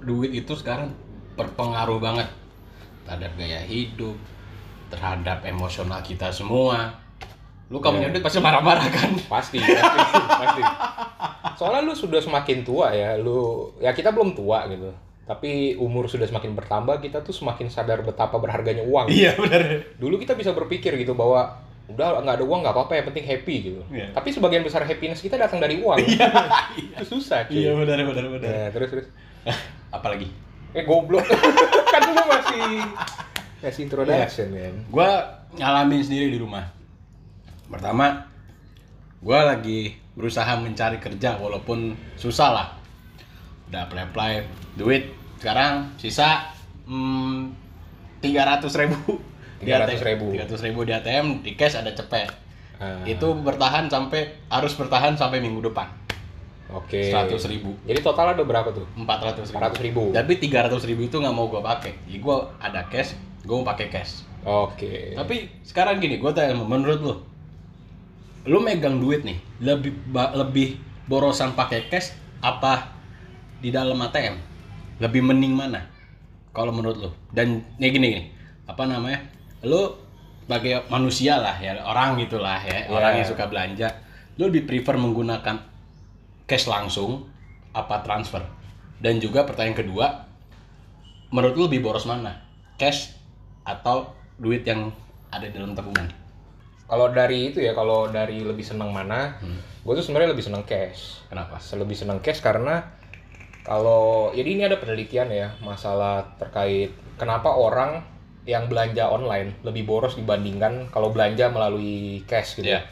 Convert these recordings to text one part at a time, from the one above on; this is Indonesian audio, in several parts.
duit itu sekarang berpengaruh banget terhadap gaya hidup, terhadap emosional kita semua. Lu kalau punya Iya. pasti marah-marah kan? Pasti, pasti, pasti. Soalnya lu sudah semakin tua ya, lu ya kita belum tua gitu. Tapi umur sudah semakin bertambah, kita tuh semakin sadar betapa berharganya uang. Iya benar. Dulu kita bisa berpikir gitu bahwa udah nggak ada uang nggak apa-apa yang penting happy gitu. Iya. Tapi sebagian besar happiness kita datang dari uang. Itu susah cuy. Iya benar benar benar. Nah, terus terus. Apalagi? Eh goblok. kan dulu masih masih introduction kan. Gua ngalamin sendiri di rumah. Pertama, gua lagi berusaha mencari kerja walaupun susah lah. Udah apply-apply duit. Sekarang sisa hmm, 300 ribu. 300.000. 300 ribu di ATM, di cash ada cepet. Ah, Itu bertahan sampai, harus bertahan sampai minggu depan. Oke. 100 ribu. Jadi total ada berapa tuh? 400 ribu. 400 ribu. Tapi 300 ribu itu nggak mau gua pakai. Jadi gua ada cash, gua mau pakai cash. Oke. Tapi sekarang gini, gue tanya menurut lu, lu megang duit nih, lebih lebih borosan pakai cash apa di dalam ATM? Lebih mending mana? Kalau menurut lu? Dan nih gini, gini apa namanya? Lu sebagai manusia lah ya, orang gitulah ya, Iya. orang yang suka belanja, lu lebih prefer menggunakan cash langsung apa transfer? Dan juga pertanyaan kedua, menurut lu lebih boros mana? Cash atau duit yang ada di dalam tabungan? Kalau dari itu ya, kalau dari lebih seneng mana, Hmm. gue tuh sebenarnya lebih seneng cash. Kenapa? Lebih seneng cash karena kalau jadi ini ada penelitian ya masalah terkait kenapa orang yang belanja online lebih boros dibandingkan kalau belanja melalui cash gitu. Iya.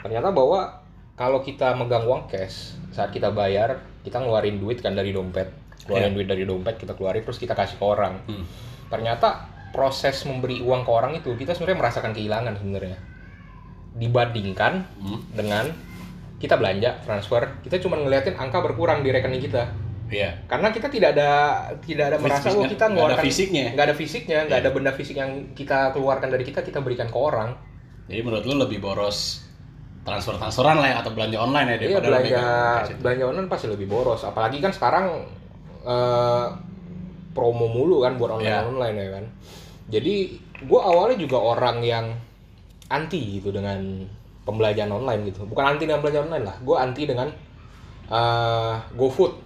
Ternyata bahwa kalau kita megang uang cash saat kita bayar kita ngeluarin duit kan dari dompet, keluarin duit dari dompet kita keluarin terus kita kasih ke orang. Hmm. Ternyata proses memberi uang ke orang itu kita sebenarnya merasakan kehilangan sebenarnya dibandingkan Hmm. dengan kita belanja transfer kita cuma ngeliatin angka berkurang di rekening kita Iya. karena kita tidak ada tidak ada merasa bahwa kita nggak ada ngeluarkan fisiknya. Nggak ada fisiknya nggak ada benda fisik yang kita keluarkan dari kita kita berikan ke orang Jadi menurut lu lebih boros transfer transferan lah ya atau belanja online ya iya daripada lu belanja belanja online pasti lebih boros apalagi kan sekarang eh, promo mulu kan buat online Iya. online ya kan jadi gua awalnya juga orang yang anti gitu dengan pembelajaran online gitu bukan anti dengan belanja online lah gua anti dengan eh, GoFood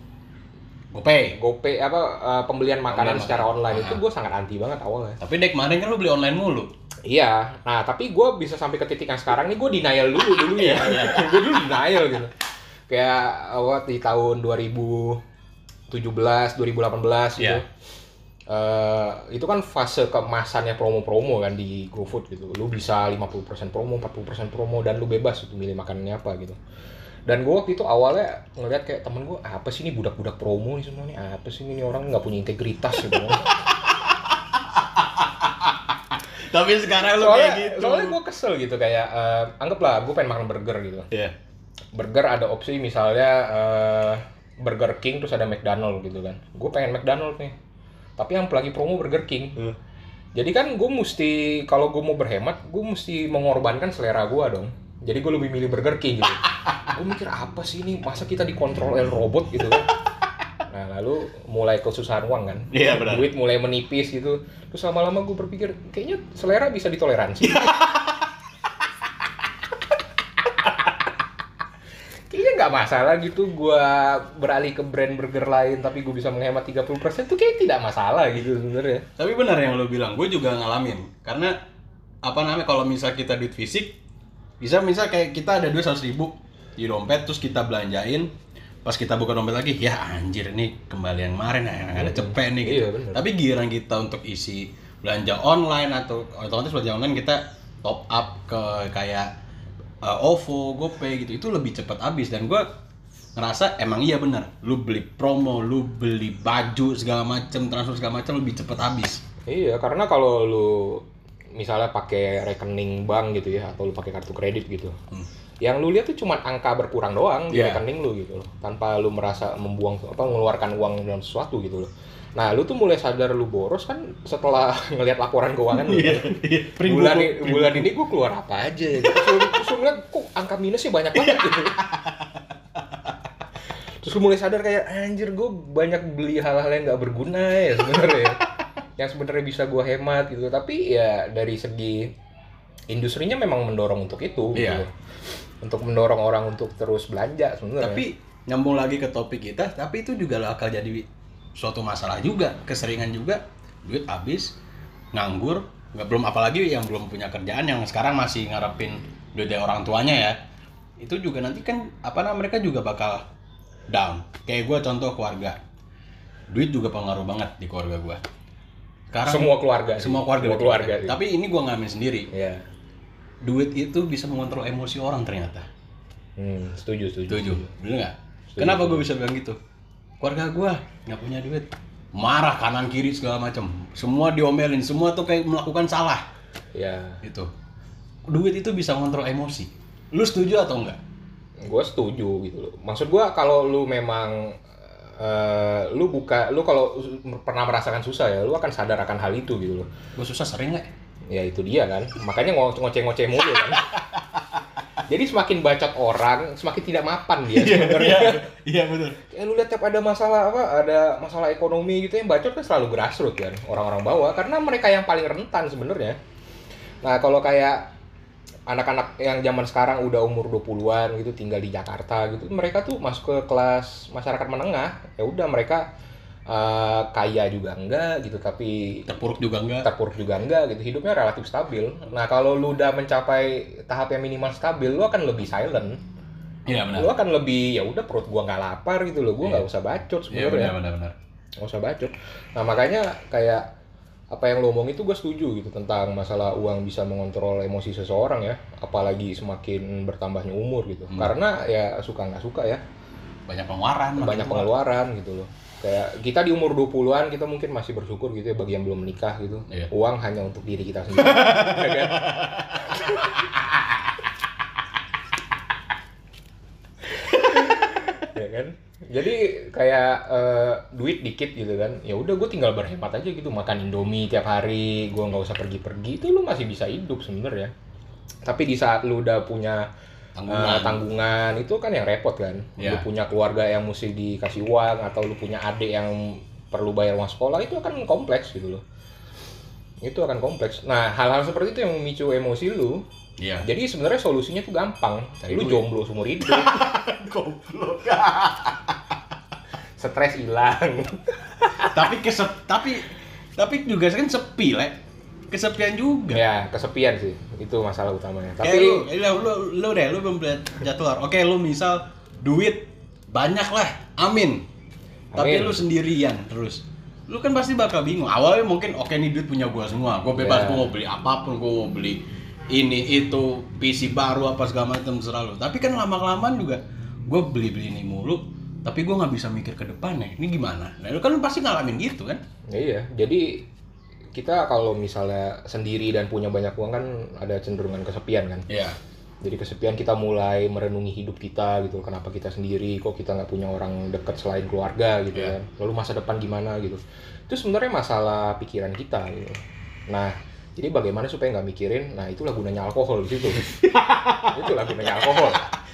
GoPay. GoPay apa eh, pembelian makanan Pembelian secara online Ah. itu gue sangat anti banget awalnya. Tapi dek kemarin kan lu beli online mulu. Iya, nah tapi gue bisa sampai ke titik yang sekarang nih gue denial dulu dulu ya. gue dulu denial gitu. Kayak awal di tahun 2017, 2018 gitu. Iya. Eh, itu kan fase keemasannya promo-promo kan di GoFood gitu. Lu bisa 50% promo, 40% promo dan lu bebas untuk milih makanannya apa gitu. Dan gue waktu itu awalnya ngeliat kayak temen gue, apa sih ini budak-budak promo nih semua nih, apa sih ini orang nggak punya integritas gitu. Tapi sekarang lu soalnya, kayak gitu. soalnya gue kesel gitu kayak, eh, anggaplah gue pengen makan burger gitu. Iya. Burger ada opsi misalnya eh, Burger King terus ada McDonald gitu kan. Gue pengen McDonald nih, tapi yang lagi promo Burger King. Hmm. Jadi kan gue mesti kalau gue mau berhemat, gue mesti mengorbankan selera gue dong. Jadi gue lebih milih Burger King gitu. gue mikir apa sih ini masa kita dikontrol oleh robot gitu kan? Lalu mulai kesusahan uang kan. Iya, benar. Duit mulai menipis gitu. Terus lama-lama gue berpikir kayaknya selera bisa ditoleransi. kayaknya nggak masalah gitu gue beralih ke brand burger lain tapi gue bisa menghemat 30% tuh kayak tidak masalah gitu sebenarnya. Tapi benar yang lu bilang, gue juga ngalamin. Karena apa namanya kalau misal kita duit fisik, bisa misal kayak kita ada duit 100 ribu di dompet terus kita belanjain pas kita buka dompet lagi ya anjir ini kembali yang kemarin ya yang ada cepet nih gitu. Iya. Tapi giliran kita untuk isi belanja online atau otomatis belanja online kita top up ke kayak uh, OVO, GoPay gitu itu lebih cepat habis dan gue ngerasa emang iya benar lu beli promo lu beli baju segala macem transfer segala macem lebih cepat habis Iya, karena kalau lu misalnya pakai rekening bank gitu ya atau lu pakai kartu kredit gitu. Yang lu lihat tuh cuma angka berkurang doang di Iya. rekening lu gitu loh. Tanpa lu merasa membuang apa mengeluarkan uang dalam sesuatu gitu loh. Nah, lu tuh mulai sadar lu boros kan setelah ngelihat laporan keuangan lu. bulan ini, bulan ini gue keluar apa aja gitu. terus lu, ngeliat kok angka minusnya banyak banget gitu terus lu mulai sadar kayak anjir gue banyak beli hal-hal yang nggak berguna ya sebenarnya yang sebenarnya bisa gue hemat gitu tapi ya dari segi industrinya memang mendorong untuk itu Iya. gitu. Untuk mendorong orang untuk terus belanja sebenarnya Tapi nyambung lagi ke topik kita, tapi itu juga bakal jadi suatu masalah juga, keseringan juga duit habis, nganggur, nggak belum apalagi yang belum punya kerjaan yang sekarang masih ngarepin duit dari orang tuanya ya. Itu juga nanti kan apa namanya mereka juga bakal down. Kayak gue contoh keluarga. Duit juga pengaruh banget di keluarga gue. Sekarang semua keluarga semua keluarga, semua betul. keluarga sih. Tapi ini gue ngalamin sendiri. ya Duit itu bisa mengontrol emosi orang ternyata. hmm, setuju setuju Setuju, bener nggak? Kenapa gue bisa bilang gitu? Keluarga gue nggak punya duit, marah kanan kiri segala macam, semua diomelin, semua tuh kayak melakukan salah, ya gitu. Duit itu bisa ngontrol emosi. Lu setuju atau enggak? gue setuju gitu loh maksud gue kalau lu memang eh, lu buka lu kalau pernah merasakan susah ya lu akan sadar akan hal itu gitu loh Gue susah sering nggak? Ya itu dia kan. Makanya ngo- ngoceh-ngoceh mulu kan. Jadi semakin bacot orang semakin tidak mapan dia sebenarnya. iya betul. ya lu lihat tiap ada masalah apa ada masalah ekonomi gitu yang bacot kan selalu grassroots kan orang-orang bawah. Karena mereka yang paling rentan sebenarnya. Nah kalau kayak anak-anak yang zaman sekarang udah umur 20-an gitu tinggal di Jakarta gitu mereka tuh masuk ke kelas masyarakat menengah ya udah mereka eh, kaya juga enggak gitu tapi Terpuruk juga enggak? terpuruk juga enggak gitu. Hidupnya relatif stabil. Nah kalau lu udah mencapai tahap yang minimal stabil lu akan lebih silent. Iya lu benar. akan lebih ya udah perut gua nggak lapar gitu loh. Gua nggak usah bacot Iya sebenarnya. benar benar. Benar. nggak usah bacot. Nah makanya kayak apa yang lo omong itu gue setuju gitu tentang masalah uang bisa mengontrol emosi seseorang ya. Apalagi semakin bertambahnya umur gitu. Hmm. karena ya suka nggak suka ya. Banyak pengeluaran. banyak pengeluaran gitu loh kayak kita di umur 20-an kita mungkin masih bersyukur gitu ya bagi yang belum menikah gitu. Iya. uang hanya untuk diri kita sendiri. Ya kan? ya kan? Jadi kayak eh, duit dikit gitu kan. Ya udah gue tinggal berhemat aja gitu. Makan indomie tiap hari gue nggak usah pergi-pergi. Itu lu masih bisa hidup sebenarnya. Tapi di saat lu udah punya Tanggungan. eh, tanggungan itu kan yang repot kan Ya. lu punya keluarga yang mesti dikasih uang atau lu punya adik yang perlu bayar uang sekolah itu akan kompleks gitu loh itu akan kompleks nah hal-hal seperti itu yang memicu emosi lu Iya. jadi sebenarnya solusinya tuh gampang Cari lu duit. jomblo seumur hidup Goblok. stres hilang tapi kesep tapi tapi juga kan sepi le kesepian juga ya kesepian sih itu masalah utamanya tapi lu, lu, lu, lu deh, lu belum jadwal. Oke, lu misal duit banyak lah, amin. Tapi Amin. lu sendirian terus. Lu kan pasti bakal bingung. Awalnya mungkin oke nih duit punya gua semua. Gua bebas, Ya. gua mau beli apa pun, gua mau beli ini itu PC baru apa segala macam terserah lu. Tapi kan lama-kelamaan juga gua beli-beli ini mulu, tapi gua nggak bisa mikir ke depannya. Ini gimana? Nah, lu kan pasti ngalamin gitu kan? iya jadi kita kalau misalnya sendiri dan punya banyak uang kan ada cenderungan kesepian kan? Iya. jadi kesepian kita mulai merenungi hidup kita gitu. Kenapa kita sendiri? Kok kita nggak punya orang dekat selain keluarga gitu Iya. kan? Lalu masa depan gimana gitu? Itu sebenarnya masalah pikiran kita gitu. Nah jadi bagaimana supaya nggak mikirin nah itulah gunanya alkohol di situ. Itulah gunanya alkohol.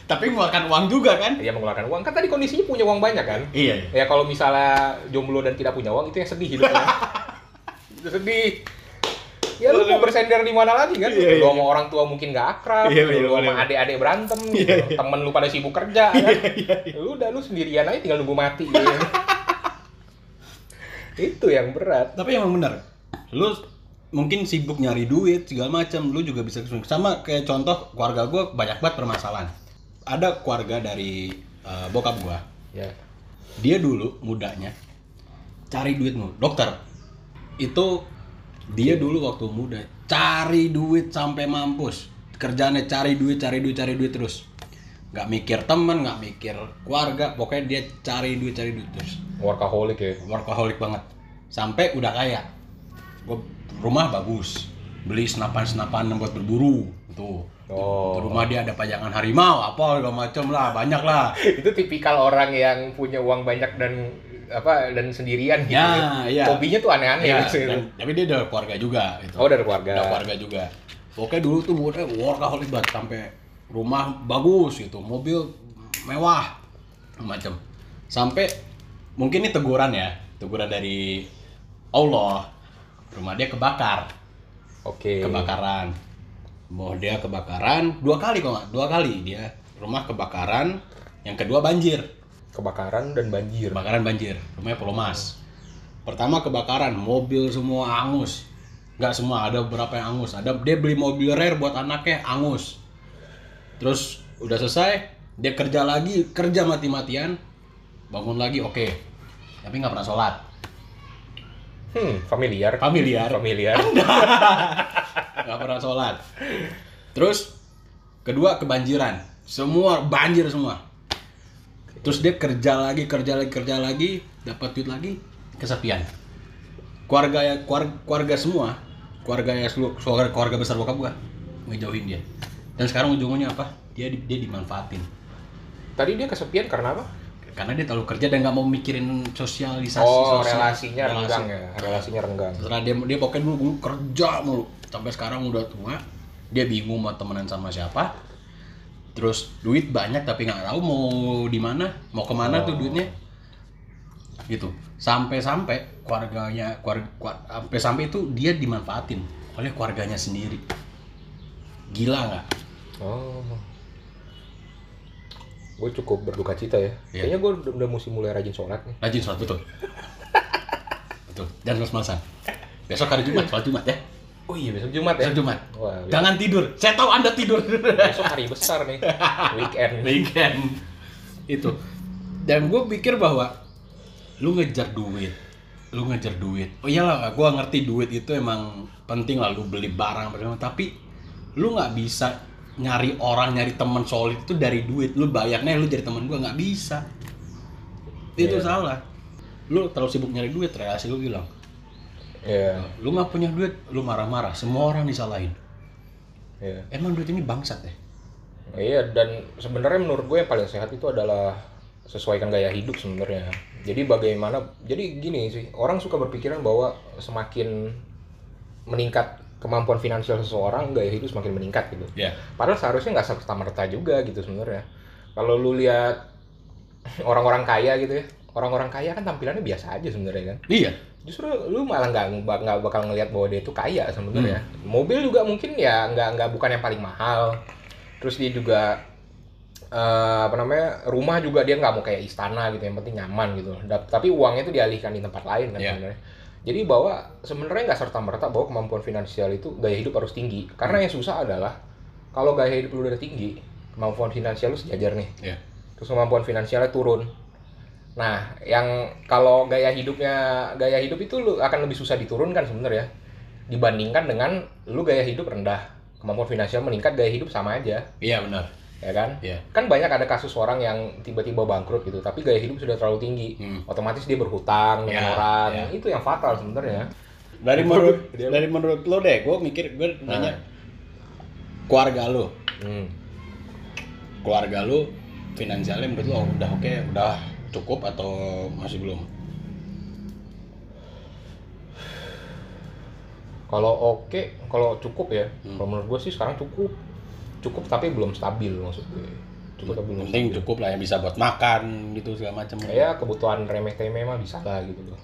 Tapi mengeluarkan uang juga kan? dia mengeluarkan uang. Kan tadi kondisinya punya uang banyak kan? Iya. ya kalau misalnya jomblo dan tidak punya uang itu yang sedih hidupnya sedih ya lu mau bersender di mana lagi kan Iya, iya. lu sama orang tua mungkin nggak akrab Iya, iya, lu sama adik-adik berantem Iya, gitu. iya. temen lu pada sibuk kerja kan lu udah lu sendirian aja tinggal nunggu mati gitu. itu yang berat Tapi emang benar. Lu mungkin sibuk nyari duit segala macam, lu juga bisa sama kayak contoh keluarga gue banyak banget permasalahan. Ada keluarga dari eh, bokap gua, ya dia dulu mudanya cari duit mulu. Dokter. Itu dia dulu waktu muda. Cari duit sampai mampus. Kerjaannya cari duit, cari duit, cari duit terus. Nggak mikir temen, nggak mikir keluarga, pokoknya dia cari duit, cari duit terus. Workaholic ya? Workaholic banget. Sampai udah kaya. Gue rumah bagus. Beli senapan-senapan buat berburu. Tuh. Oh. Rumah dia ada pajangan harimau apa segala macam lah. Banyak lah. Itu tipikal orang yang punya uang banyak dan apa dan sendirian gitu Ya, iya. hobinya tuh aneh-aneh ya, gitu. dan- tapi dia udah keluarga juga gitu. oh dari keluarga Udah keluarga juga pokoknya dulu tuh gue workaholic banget sampai rumah bagus gitu mobil mewah macam sampai mungkin ini teguran ya teguran dari Allah rumah dia kebakar Oke. kebakaran mau dia kebakaran dua kali kok nggak dua kali dia rumah kebakaran yang kedua banjir Kebakaran dan banjir. kebakaran banjir. Rumahnya Pulau Mas. Pertama kebakaran. Mobil semua angus. Nggak semua ada beberapa yang angus. Ada dia beli mobil rare buat anaknya angus. Terus udah selesai dia kerja lagi kerja mati-matian bangun lagi oke. Tapi nggak pernah sholat. Hmm, familiar. Familiar. Familiar. nggak pernah sholat. Terus kedua kebanjiran. Semua banjir semua terus dia kerja lagi kerja lagi kerja lagi dapat duit lagi kesepian keluarga ya keluarga, keluarga semua keluarga ya keluarga, keluarga besar bokap gua ngejauhin dia dan sekarang ujungnya apa dia di- dia dimanfaatin Tadi dia kesepian karena apa? karena dia terlalu kerja dan nggak mau mikirin sosialisasi Oh, sosial- relasinya relasi. renggang ya. Relasinya renggang. Setelah dia dia pokoknya dulu, dulu kerja mulu sampai sekarang udah tua dia bingung mau temenan sama siapa terus duit banyak tapi nggak tahu mau di mana mau ke mana tuh duitnya. Gitu. Sampai-sampai keluarganya keluarga, sampai sampai itu dia dimanfaatin oleh keluarganya sendiri. Gila nggak? Oh. Gue cukup berduka cita ya. Iya. Kayaknya gue udah, udah mesti mulai rajin sholat nih. rajin sholat betul. Betul. Dan mas-masan besok hari Jumat sholat Jumat ya Oh iya besok Jumat ya. besok Jumat. Wah, besok, jangan tidur. Saya tahu anda tidur. Besok hari besar nih. Weekend. weekend. Itu. Dan gue pikir bahwa lu ngejar duit. Lu ngejar duit. Oh iyalah gue ngerti duit itu emang penting lah lu beli barang tapi lu nggak bisa nyari orang nyari teman solid itu dari duit. Lu bayarnya lu jadi teman gue nggak bisa. Itu Iya. salah. Lu terlalu sibuk nyari duit relasi lu hilang Iya. lu nggak punya duit lu marah-marah semua orang disalahin Iya. emang duit ini bangsat ya Iya dan sebenarnya menurut gue yang paling sehat itu adalah sesuaikan gaya hidup sebenarnya. Jadi bagaimana? Jadi gini sih orang suka berpikiran bahwa semakin meningkat kemampuan finansial seseorang gaya hidup semakin meningkat gitu. ya Padahal seharusnya nggak serta merta juga gitu sebenarnya. Kalau lu lihat orang-orang kaya gitu ya, orang-orang kaya kan tampilannya biasa aja sebenarnya kan. iya Justru lu malah nggak nggak bakal ngelihat bahwa dia itu kaya sebenarnya. Mobil juga mungkin ya nggak nggak bukan yang paling mahal. Terus dia juga eh, apa namanya rumah juga dia nggak mau kayak istana gitu, yang penting nyaman gitu. Tapi uangnya itu dialihkan di tempat lain kan Iya. sebenarnya. Jadi bahwa sebenarnya nggak serta merta bahwa kemampuan finansial itu gaya hidup harus tinggi. Karena yang susah adalah kalau gaya hidup lu udah tinggi, kemampuan finansial lu sejajar nih ya terus kemampuan finansialnya turun. Nah, yang kalau gaya hidupnya gaya hidup itu lu akan lebih susah diturunkan sebenarnya dibandingkan dengan lu gaya hidup rendah, kemampuan finansial meningkat, gaya hidup sama aja, iya benar ya kan? Iya. Kan banyak ada kasus orang yang tiba-tiba bangkrut gitu, tapi gaya hidup sudah terlalu tinggi. Hmm. Otomatis dia berhutang dengan Ya, orang. ya. Itu yang fatal sebenarnya. dari menurut dari menurut lo deh gue mikir gue nanya Nah. keluarga lo Hmm. keluarga lo finansialnya menurut lo udah oke udah cukup atau masih belum Kalau oke, kalau cukup ya. Hmm. Kalau menurut gue sih sekarang cukup. Cukup tapi belum stabil maksud gue. Cukup tapi belum penting cukup lah yang bisa buat makan gitu segala macam ya kebutuhan remeh temeh mah bisa lah gitu loh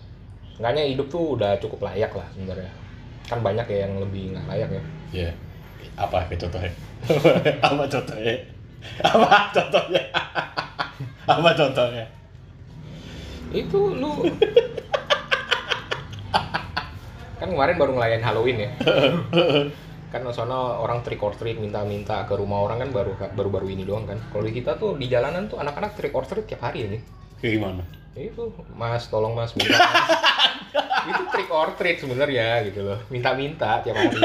Enggaknya hidup tuh udah cukup layak lah sebenarnya kan banyak ya yang lebih nggak layak ya Iya. apa kayak contohnya apa contohnya apa contohnya apa contohnya itu lu. Kan kemarin baru ngelayan Halloween ya? Kan sono orang trick or treat minta-minta ke rumah orang kan baru baru baru ini doang kan. Kalau di kita tuh di jalanan tuh anak-anak trick or treat tiap hari ini. Kayak gimana? Itu mas tolong mas minta mas. itu trick or treat sebenarnya gitu loh. Minta-minta tiap hari.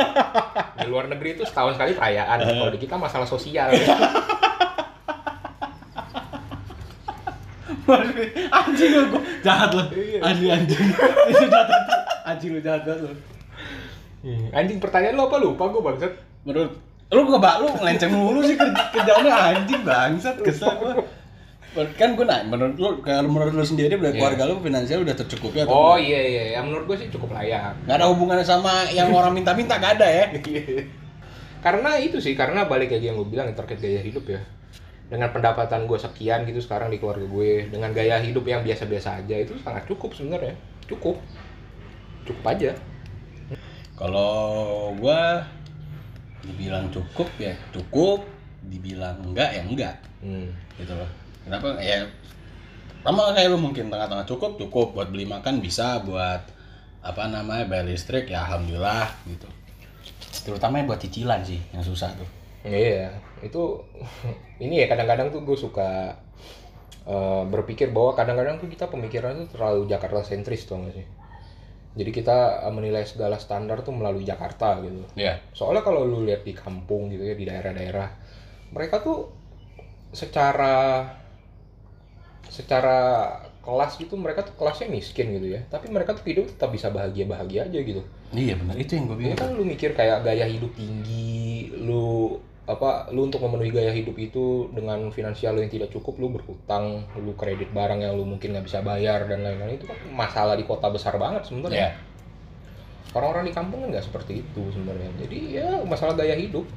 Di luar negeri itu setahun sekali perayaan. Kalau di kita masalah sosial anjing lu gua jahat lu. Anjing anjing. Itu jahat. Anjing lu jahat banget lu. Hmm, anjing pertanyaan lo apa? Lupa gue bangsat. Menurut lu gak bak lu ngelenceng mulu sih kerja kerjaannya anjing bangsat. Kesel gua. Kan gue nanya menurut lu kalau menurut lu sendiri berarti Iya. keluarga lu finansial udah tercukupi atau oh iya iya ya menurut gue sih cukup layak. Nggak ada hubungannya sama yang orang minta-minta gak ada ya. Karena itu sih karena balik lagi yang gue bilang yang terkait gaya hidup ya dengan pendapatan gue sekian gitu sekarang di keluarga gue dengan gaya hidup yang biasa-biasa aja itu sangat cukup sebenarnya cukup cukup aja Kalau gua dibilang cukup ya cukup, dibilang enggak ya enggak hmm. gitu loh. Kenapa? Ya sama kayak lu mungkin tengah-tengah cukup cukup buat beli makan bisa buat apa namanya bayar listrik ya alhamdulillah gitu. Terutama buat cicilan sih yang susah tuh. Iya, itu ini ya kadang-kadang tuh gue suka eh, berpikir bahwa kadang-kadang tuh kita pemikiran tuh terlalu Jakarta sentris tuh gak sih? Jadi kita eh, menilai segala standar tuh melalui Jakarta gitu. Iya. Soalnya kalau lu lihat di kampung gitu ya di daerah-daerah, mereka tuh secara secara kelas gitu mereka tuh kelasnya miskin gitu ya. Tapi mereka tuh hidup tetap bisa bahagia-bahagia aja gitu. Iya benar itu yang gue bilang. kan lu mikir kayak gaya hidup tinggi, lu apa lu untuk memenuhi gaya hidup itu dengan finansial lu yang tidak cukup lu berhutang lu kredit barang yang lu mungkin nggak bisa bayar dan lain-lain itu kan masalah di kota besar banget sebenarnya. Orang-orang di kampung kan nggak seperti itu sebenarnya. Jadi ya masalah gaya hidup.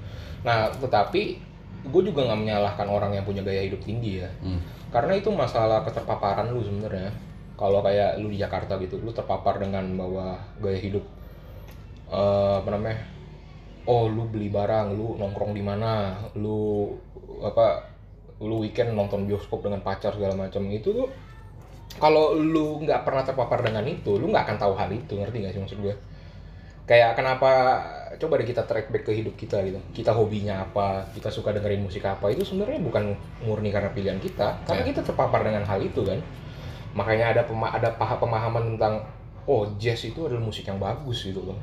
Nah tetapi gue juga nggak menyalahkan orang yang punya gaya hidup tinggi ya. Hmm. karena itu masalah keterpaparan lu sebenarnya. Kalau kayak lu di Jakarta gitu lu terpapar dengan bahwa gaya hidup eh, apa namanya oh lu beli barang lu nongkrong di mana lu apa lu weekend nonton bioskop dengan pacar segala macam itu tuh kalau lu nggak pernah terpapar dengan itu lu nggak akan tahu hal itu ngerti nggak sih maksud gue? Kayak kenapa coba deh kita track back ke hidup kita gitu. Kita hobinya apa kita suka dengerin musik apa itu sebenarnya bukan murni karena pilihan kita karena Ya. kita terpapar dengan hal itu kan. Makanya ada pema ada paha pemahaman tentang oh jazz itu adalah musik yang bagus gitu loh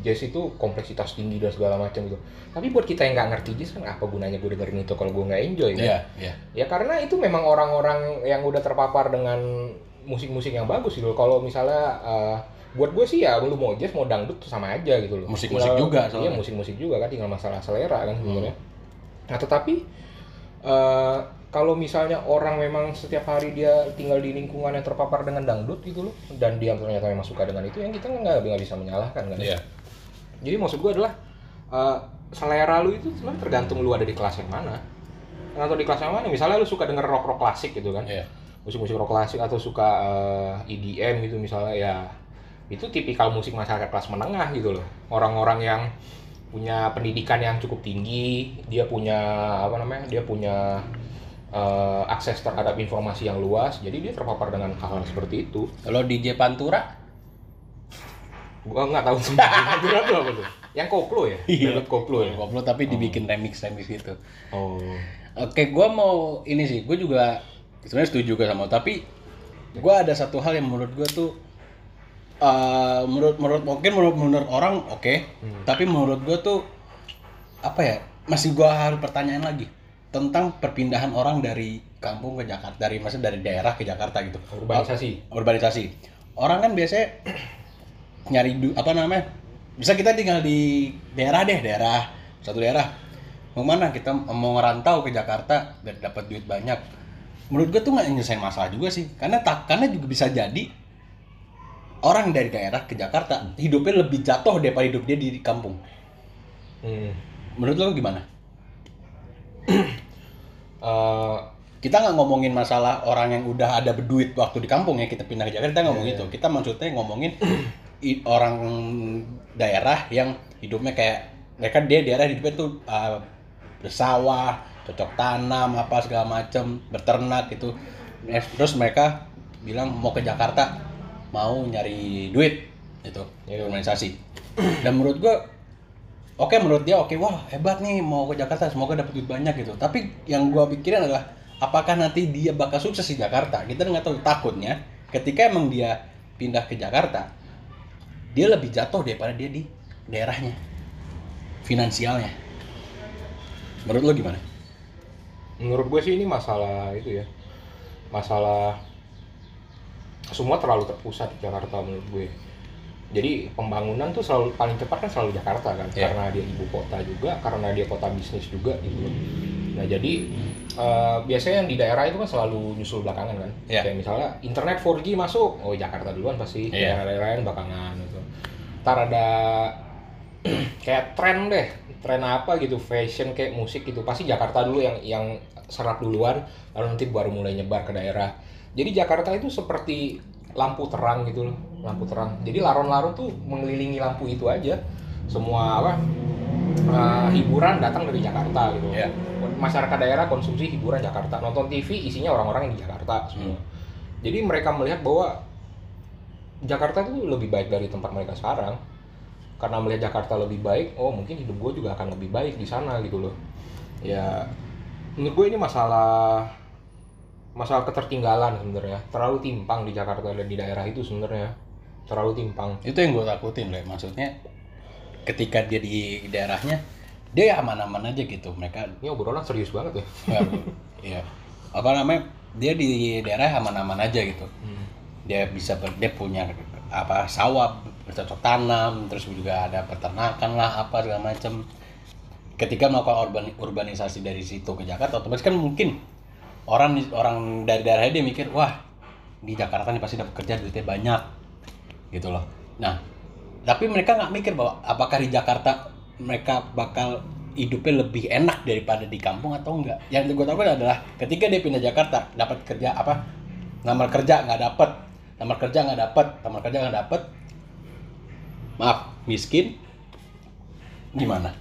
jazz itu kompleksitas tinggi dan segala macam gitu tapi buat kita yang nggak ngerti jazz kan apa gunanya gue dengerin itu kalau gue nggak enjoy kan? Iya, iya. Ya karena itu memang orang-orang yang udah terpapar dengan musik-musik yang bagus gitu. Kalau misalnya eh, buat gue sih ya lu mau jazz mau dangdut sama aja gitu loh. Musik-musik juga Iya soalnya. musik-musik juga kan tinggal masalah selera kan sebenarnya. Nah tetapi eh, kalau misalnya orang memang setiap hari dia tinggal di lingkungan yang terpapar dengan dangdut gitu loh dan dia ternyata memang suka dengan itu yang kita nggak nggak bisa menyalahkan kan. Iya. Jadi maksud gue adalah eh, selera lu itu sebenarnya tergantung lu ada di kelas yang mana. Tergantung di kelas yang mana. Misalnya lu suka denger rock rock klasik gitu kan, Iya. musik-musik rock klasik atau suka eh, EDM gitu misalnya ya itu tipikal musik masyarakat kelas menengah gitu loh. Orang-orang yang punya pendidikan yang cukup tinggi, dia punya apa namanya? Dia punya eh, akses terhadap informasi yang luas, jadi dia terpapar dengan hal-hal seperti itu. Kalau DJ Pantura Gua nggak tahu sih. Jujur apa tuh? Yang koplo ya? Dangdut koplo ya? Koplo tapi dibikin remix remix gitu. Oh. Oke, gua mau ini sih, gua juga sebenarnya setuju juga sama, tapi gua ada satu hal yang menurut gua tuh eh, menurut menurut mungkin menurut menurut orang oke, tapi menurut gua tuh apa ya? Masih gua harus pertanyaan lagi tentang perpindahan orang dari kampung ke Jakarta, dari maksudnya dari daerah ke Jakarta gitu. Urbanisasi. urbanisasi. Orang kan biasanya nyari du, apa namanya? Bisa kita tinggal di daerah deh, daerah satu daerah. Mau mana kita mau ngerantau ke Jakarta dan dapat duit banyak. Menurut gue tuh nggak nyelesain masalah juga sih, karena tak karena juga bisa jadi orang dari daerah ke Jakarta hidupnya lebih jatuh daripada hidup dia di kampung. Hmm. Menurut lo gimana? Eh, Kita nggak ngomongin masalah orang yang udah ada berduit waktu di kampung ya kita pindah ke Jakarta kita ngomong Iya, itu. Kita maksudnya ngomongin orang daerah yang hidupnya kayak mereka dia daerah hidupnya tuh uh, bersawah, cocok tanam apa segala macam, beternak gitu. Eh, Terus mereka bilang mau ke Jakarta, mau nyari duit itu, Iya. organisasi. Dan menurut gua oke menurut dia oke wah hebat nih mau ke Jakarta semoga dapat duit banyak gitu. Tapi yang gua pikirin adalah apakah nanti dia bakal sukses di Jakarta? Kita nggak tahu takutnya ketika emang dia pindah ke Jakarta dia lebih jatuh daripada dia di daerahnya finansialnya menurut lo gimana menurut gue sih ini masalah itu ya. Masalah semua terlalu terpusat di Jakarta menurut gue. Jadi pembangunan tuh selalu paling cepat kan selalu Jakarta kan, Iya. karena dia ibu kota juga, karena dia kota bisnis juga gitu. Nah jadi eh, biasanya yang di daerah itu kan selalu nyusul belakangan kan. Iya. Kayak misalnya internet 4G masuk, oh Jakarta duluan pasti, Iya. daerah-daerah lain belakangan gitu. Ntar ada kayak tren deh, tren apa gitu, fashion kayak musik gitu, pasti Jakarta dulu yang yang serap duluan lalu nanti baru mulai nyebar ke daerah. Jadi Jakarta itu seperti lampu terang gitu loh lampu terang. Jadi laron-laron tuh mengelilingi lampu itu aja. Semua apa uh, hiburan datang dari Jakarta gitu. Iya. masyarakat daerah konsumsi hiburan Jakarta. Nonton TV isinya orang-orang yang di Jakarta semua. Hmm. jadi mereka melihat bahwa Jakarta itu lebih baik dari tempat mereka sekarang. Karena melihat Jakarta lebih baik oh mungkin hidup gue juga akan lebih baik di sana gitu loh. Ya menurut gue ini masalah masalah ketertinggalan sebenarnya. Terlalu timpang di Jakarta dan di daerah itu sebenarnya. Terlalu timpang. Itu yang gue takutin loh maksudnya ketika dia di daerahnya dia ya aman-aman aja gitu. Mereka ini obrolan serius banget ya. Ya, ya apa namanya dia di daerah aman-aman aja gitu dia bisa ber- dia punya apa sawah bercocok tanam terus juga ada peternakan lah apa segala macam ketika melakukan urban, urbanisasi dari situ ke Jakarta otomatis kan mungkin orang orang dari daerahnya dia mikir wah di Jakarta nih pasti dapat kerja duitnya banyak gitu loh. Nah tapi mereka nggak mikir bahwa apakah di Jakarta mereka bakal hidupnya lebih enak daripada di kampung atau enggak yang gue tahu adalah ketika dia pindah Jakarta dapat kerja apa ngamar kerja nggak dapat lamar kerja nggak dapat lamar kerja nggak dapat maaf miskin. Gimana?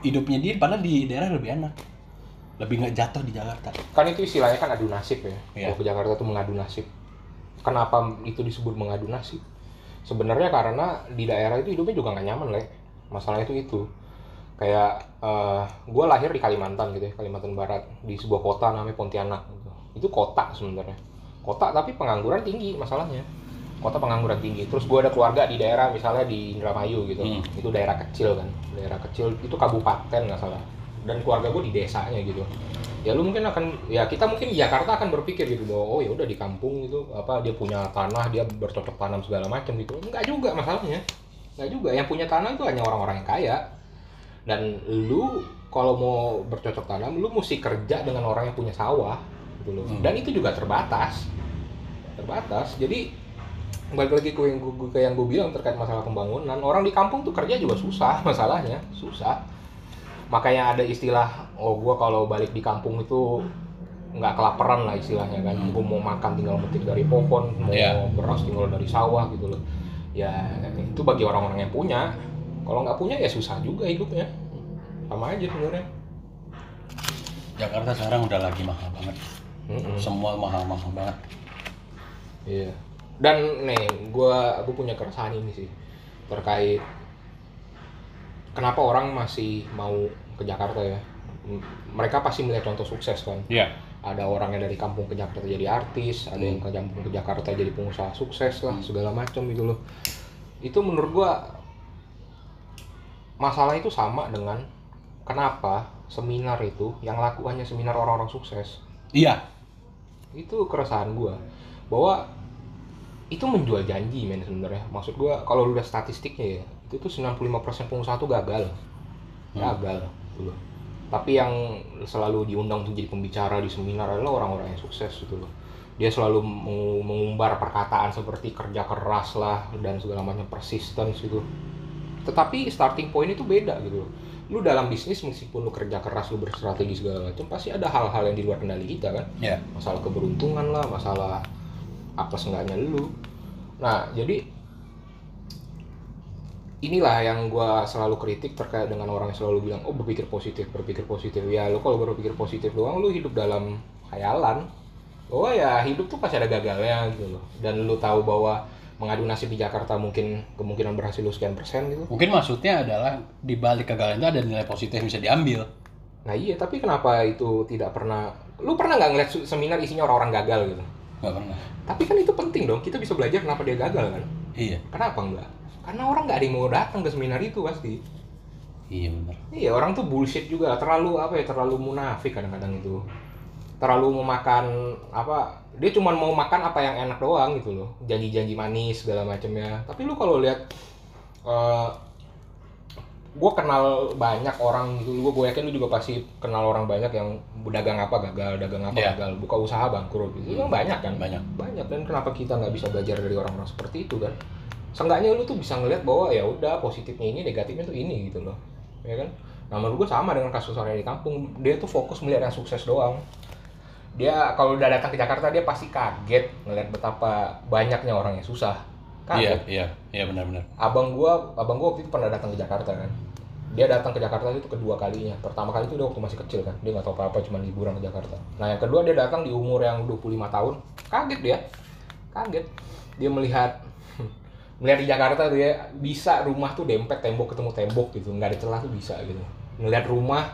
Hidupnya dia padahal di daerah lebih enak. Lebih nggak jatuh di Jakarta. Kan itu istilahnya kan adu nasib ya. Kalau ke Jakarta tuh mengadu nasib. Kenapa itu disebut mengadu nasib? Sebenarnya karena di daerah itu hidupnya juga nggak nyaman lah masalah itu itu. Kayak gue lahir di Kalimantan gitu ya Kalimantan Barat. Di sebuah kota namanya Pontianak gitu. itu kota sebenarnya kota tapi pengangguran tinggi masalahnya. Kota pengangguran tinggi. Terus gue ada keluarga di daerah misalnya di Indramayu gitu. Hmm. itu daerah kecil kan daerah kecil. Itu kabupaten nggak salah. Dan keluarga gue di desanya gitu. Ya lu mungkin akan ya kita mungkin di Jakarta akan berpikir gitu bahwa oh ya udah di kampung gitu apa dia punya tanah dia bercocok tanam segala macam gitu. Enggak juga masalahnya. Enggak juga. Yang punya tanah itu hanya orang-orang yang kaya. Dan lu kalau mau bercocok tanam lu mesti kerja dengan orang yang punya sawah gitu loh. Hmm. dan itu juga terbatas terbatas. Jadi balik lagi ke yang gue ke yang gue bilang terkait masalah pembangunan orang di kampung tuh kerja juga susah masalahnya susah. Makanya ada istilah oh gue kalau balik di kampung itu nggak kelaparan lah istilahnya kan. Gue mau makan tinggal metik dari pohon mau Iya. beras tinggal dari sawah gitu loh. Ya itu bagi orang-orang yang punya. Kalau nggak punya ya susah juga hidupnya. Sama aja sebenarnya. Jakarta sekarang udah lagi mahal banget. Mm-mm. semua mahal-mahal banget Iya. Dan nih, gua aku punya keresahan ini sih terkait kenapa orang masih mau ke Jakarta ya. Mereka pasti melihat contoh sukses kan. Iya Ada orang yang dari kampung ke Jakarta jadi artis, ada yang ke kampung ke Jakarta jadi pengusaha sukses lah, segala macam gitu loh. Itu menurut gua masalah itu sama dengan kenapa seminar itu yang laku hanya seminar orang-orang sukses iya itu keresahan gua bahwa itu menjual janji men sebenarnya. Maksud gua kalau lu udah statistiknya ya itu tuh 95% pengusaha tuh gagal. Gagal gitu loh. Tapi yang selalu diundang untuk jadi pembicara di seminar adalah orang-orang yang sukses gitu loh. Dia selalu mengu- mengumbar perkataan seperti kerja keras lah dan segala macam persistence gitu. Tetapi starting point itu beda gitu loh. Lu dalam bisnis meskipun lu kerja keras lu berstrategi segala macam pasti ada hal-hal yang di luar kendali kita kan? Iya. Masalah keberuntungan lah masalah apa seenggaknya lu. Nah jadi inilah yang gua selalu kritik terkait dengan orang yang selalu bilang oh berpikir positif berpikir positif. Ya lu kalau berpikir positif doang lu hidup dalam khayalan. Bahwa ya hidup tuh pasti ada gagalnya gitu loh. Dan lu tahu bahwa mengadu nasib di Jakarta mungkin kemungkinan berhasil lu sekian persen gitu. Mungkin maksudnya adalah di balik kegagalan itu ada nilai positif yang bisa diambil. Nah iya tapi kenapa itu tidak pernah lu pernah nggak ngeliat seminar isinya orang-orang gagal gitu nggak pernah tapi kan itu penting dong kita bisa belajar kenapa dia gagal kan iya Kenapa enggak? Karena orang nggak ada yang mau datang ke seminar itu pasti. iya benar Iya, orang tuh bullshit juga. Terlalu apa ya? Terlalu munafik kadang-kadang itu. Terlalu memakan apa? Dia cuma mau makan apa yang enak doang gitu loh. Janji-janji manis segala macamnya. Tapi lu kalau lihat eh gue kenal banyak orang gitu, gue gue yakin lu juga pasti kenal orang banyak yang dagang apa gagal, dagang apa Iya. gagal, buka usaha bangkrut gitu, kan banyak kan? banyak banyak dan kenapa kita nggak bisa belajar dari orang-orang seperti itu kan seenggaknya lu tuh bisa ngeliat bahwa ya udah positifnya ini negatifnya tuh ini gitu loh ya kan Nah menurut gue sama dengan kasus orang di kampung, dia tuh fokus melihat yang sukses doang. Dia kalau udah datang ke Jakarta dia pasti kaget ngeliat betapa banyaknya orang yang susah. Iya, iya, iya benar-benar. Abang gua, abang gua waktu itu pernah datang ke Jakarta kan. Dia datang ke Jakarta itu kedua kalinya. Pertama kali itu dia waktu masih kecil kan. Dia nggak tahu apa-apa cuma liburan ke Jakarta. Nah, yang kedua dia datang di umur yang 25 tahun. Kaget dia. Kaget. Dia melihat melihat di Jakarta tuh ya bisa rumah tuh dempet tembok ketemu tembok gitu. nggak ada celah tuh bisa gitu. Ngelihat rumah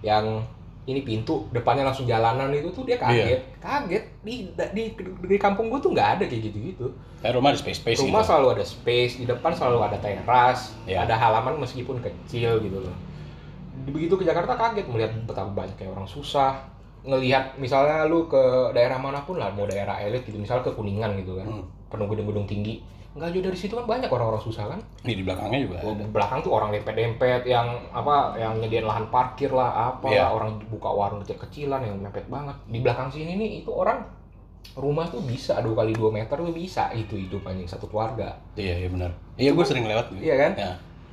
yang ini pintu depannya langsung jalanan itu tuh dia kaget. Kaget di di di kampung gua tuh nggak ada kayak gitu-gitu Kayak rumah ada space-space rumah gitu. selalu ada space di depan selalu ada teras Ya. ada halaman meskipun kecil gitu loh begitu ke Jakarta kaget melihat betapa banyaknya orang susah ngelihat misalnya lu ke daerah mana pun lah mau daerah elit gitu misalnya ke kuningan gitu kan Hmm. penuh gedung-gedung tinggi nggak jauh dari situ kan banyak orang-orang susah kan Nih di belakangnya juga. Ada. belakang tuh orang dempet-dempet yang apa yang nyediain lahan parkir lah apa Iya. lah orang buka warung kecil-kecilan yang mepet banget di belakang sini nih itu orang rumah tuh bisa dua kali dua meter tuh bisa itu hidup anjing satu keluarga Iya, iya benar. Iya, gue sering lewat. gitu. Iya kan? Ya.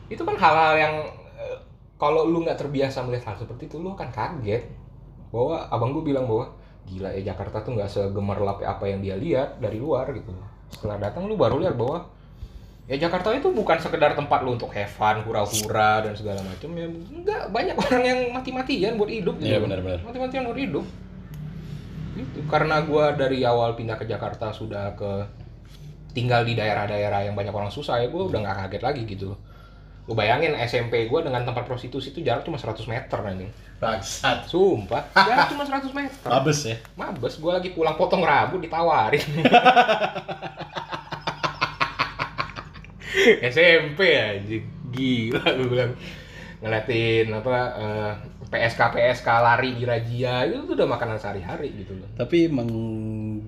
Itu kan hal-hal yang eh, kalau lu nggak terbiasa melihat hal seperti itu, lu akan kaget. Bahwa abang gue bilang bahwa gila ya Jakarta tuh nggak segemerlap apa yang dia lihat dari luar gitu. Setelah datang lu baru lihat bahwa ya Jakarta itu bukan sekedar tempat lu untuk have fun, hura-hura dan segala macam ya. Enggak, banyak orang yang mati-matian buat hidup gitu. Iya, benar-benar. Mati-matian buat hidup. Gitu. Karena gua dari awal pindah ke Jakarta sudah ke tinggal di daerah-daerah yang banyak orang susah ya gue udah nggak kaget lagi gitu gue bayangin SMP gue dengan tempat prostitusi itu jarak cuma 100 meter nanti Bangsat. sumpah. Jarak cuma 100 meter. Mabes ya. mabes. Gue lagi pulang potong rambut ditawarin. SMP anjing. Gila gue bilang. Ngeliatin apa eh, PSK PSK lari di Rajia itu tuh udah makanan sehari-hari gitu loh. Tapi emang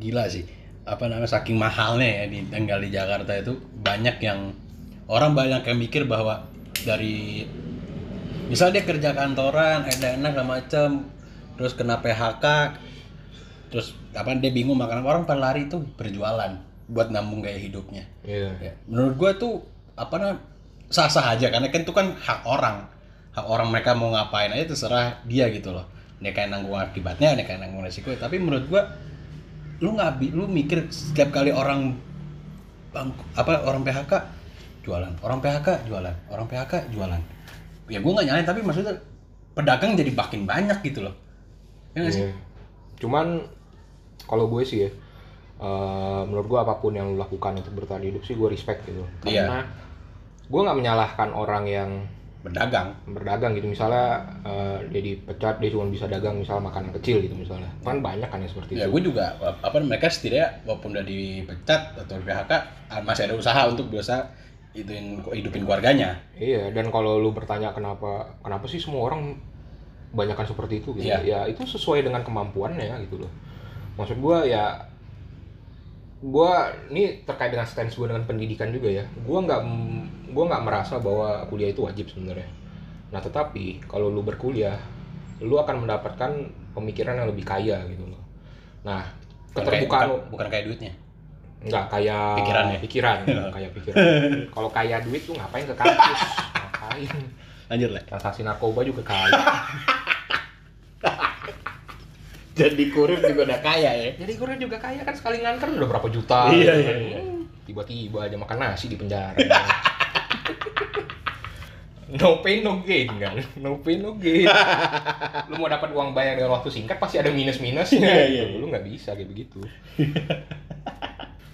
gila sih. Apa namanya saking mahalnya ya di tinggal di Jakarta itu banyak yang orang banyak yang mikir bahwa dari misal dia kerja kantoran, enak segala macam, terus kena PHK, terus apa dia bingung makan orang pada lari tuh berjualan buat nambung gaya hidupnya. iya Ya, menurut gua tuh apa namanya sah-sah aja karena kan itu kan hak orang. Hak orang mereka mau ngapain aja terserah dia gitu loh. Mereka yang nanggung akibatnya, mereka yang nanggung resiko. Tapi menurut gua lu nggak lu mikir setiap kali orang apa orang PHK jualan, orang PHK jualan, orang PHK jualan. Ya gua nggak nyalain tapi maksudnya pedagang jadi makin banyak gitu loh. Ya nggak sih? Iya. Cuman kalau gue sih ya, eh, menurut gue apa pun yang lu lakukan untuk bertahan hidup sih gue respect gitu. Iya. Karena gue nggak menyalahkan orang yang Berdagang. berdagang gitu. Misalnya eh, dia dipecat dia cuma bisa dagang misalnya makanan kecil gitu misalnya. Kan banyak kan yang seperti Ya itu. gue juga apa mereka setidaknya walaupun udah dipecat atau di PHK masih ada usaha untuk bisa ituin hidupin keluarganya. Iya. Dan kalau lu bertanya kenapa kenapa sih semua orang banyakkan seperti itu gitu? Iya. Ya itu sesuai dengan kemampuannya gitu loh. Maksud gue ya gua ini terkait dengan stance gue dengan pendidikan juga ya gua nggak gua nggak merasa bahwa kuliah itu wajib sebenarnya nah tetapi kalau lu berkuliah lu akan mendapatkan pemikiran yang lebih kaya gitu loh nah keterbukaan bukan kayak duitnya. Nggak kaya Pikirannya. pikiran kaya pikiran kalau kaya duit tuh ngapain ke kampus ngapain Lanjut lah. transaksi narkoba juga kaya Jadi kurir juga udah kaya ya. jadi kurir juga kaya kan sekali nganter udah berapa juta Iya, gitu iya, kan. iya. Tiba-tiba aja makan nasi di penjara no pain no gain kan no pain no gain lu mau dapat uang banyak dengan waktu singkat pasti ada minus minusnya Iya, iya, iya. lu nggak bisa kayak begitu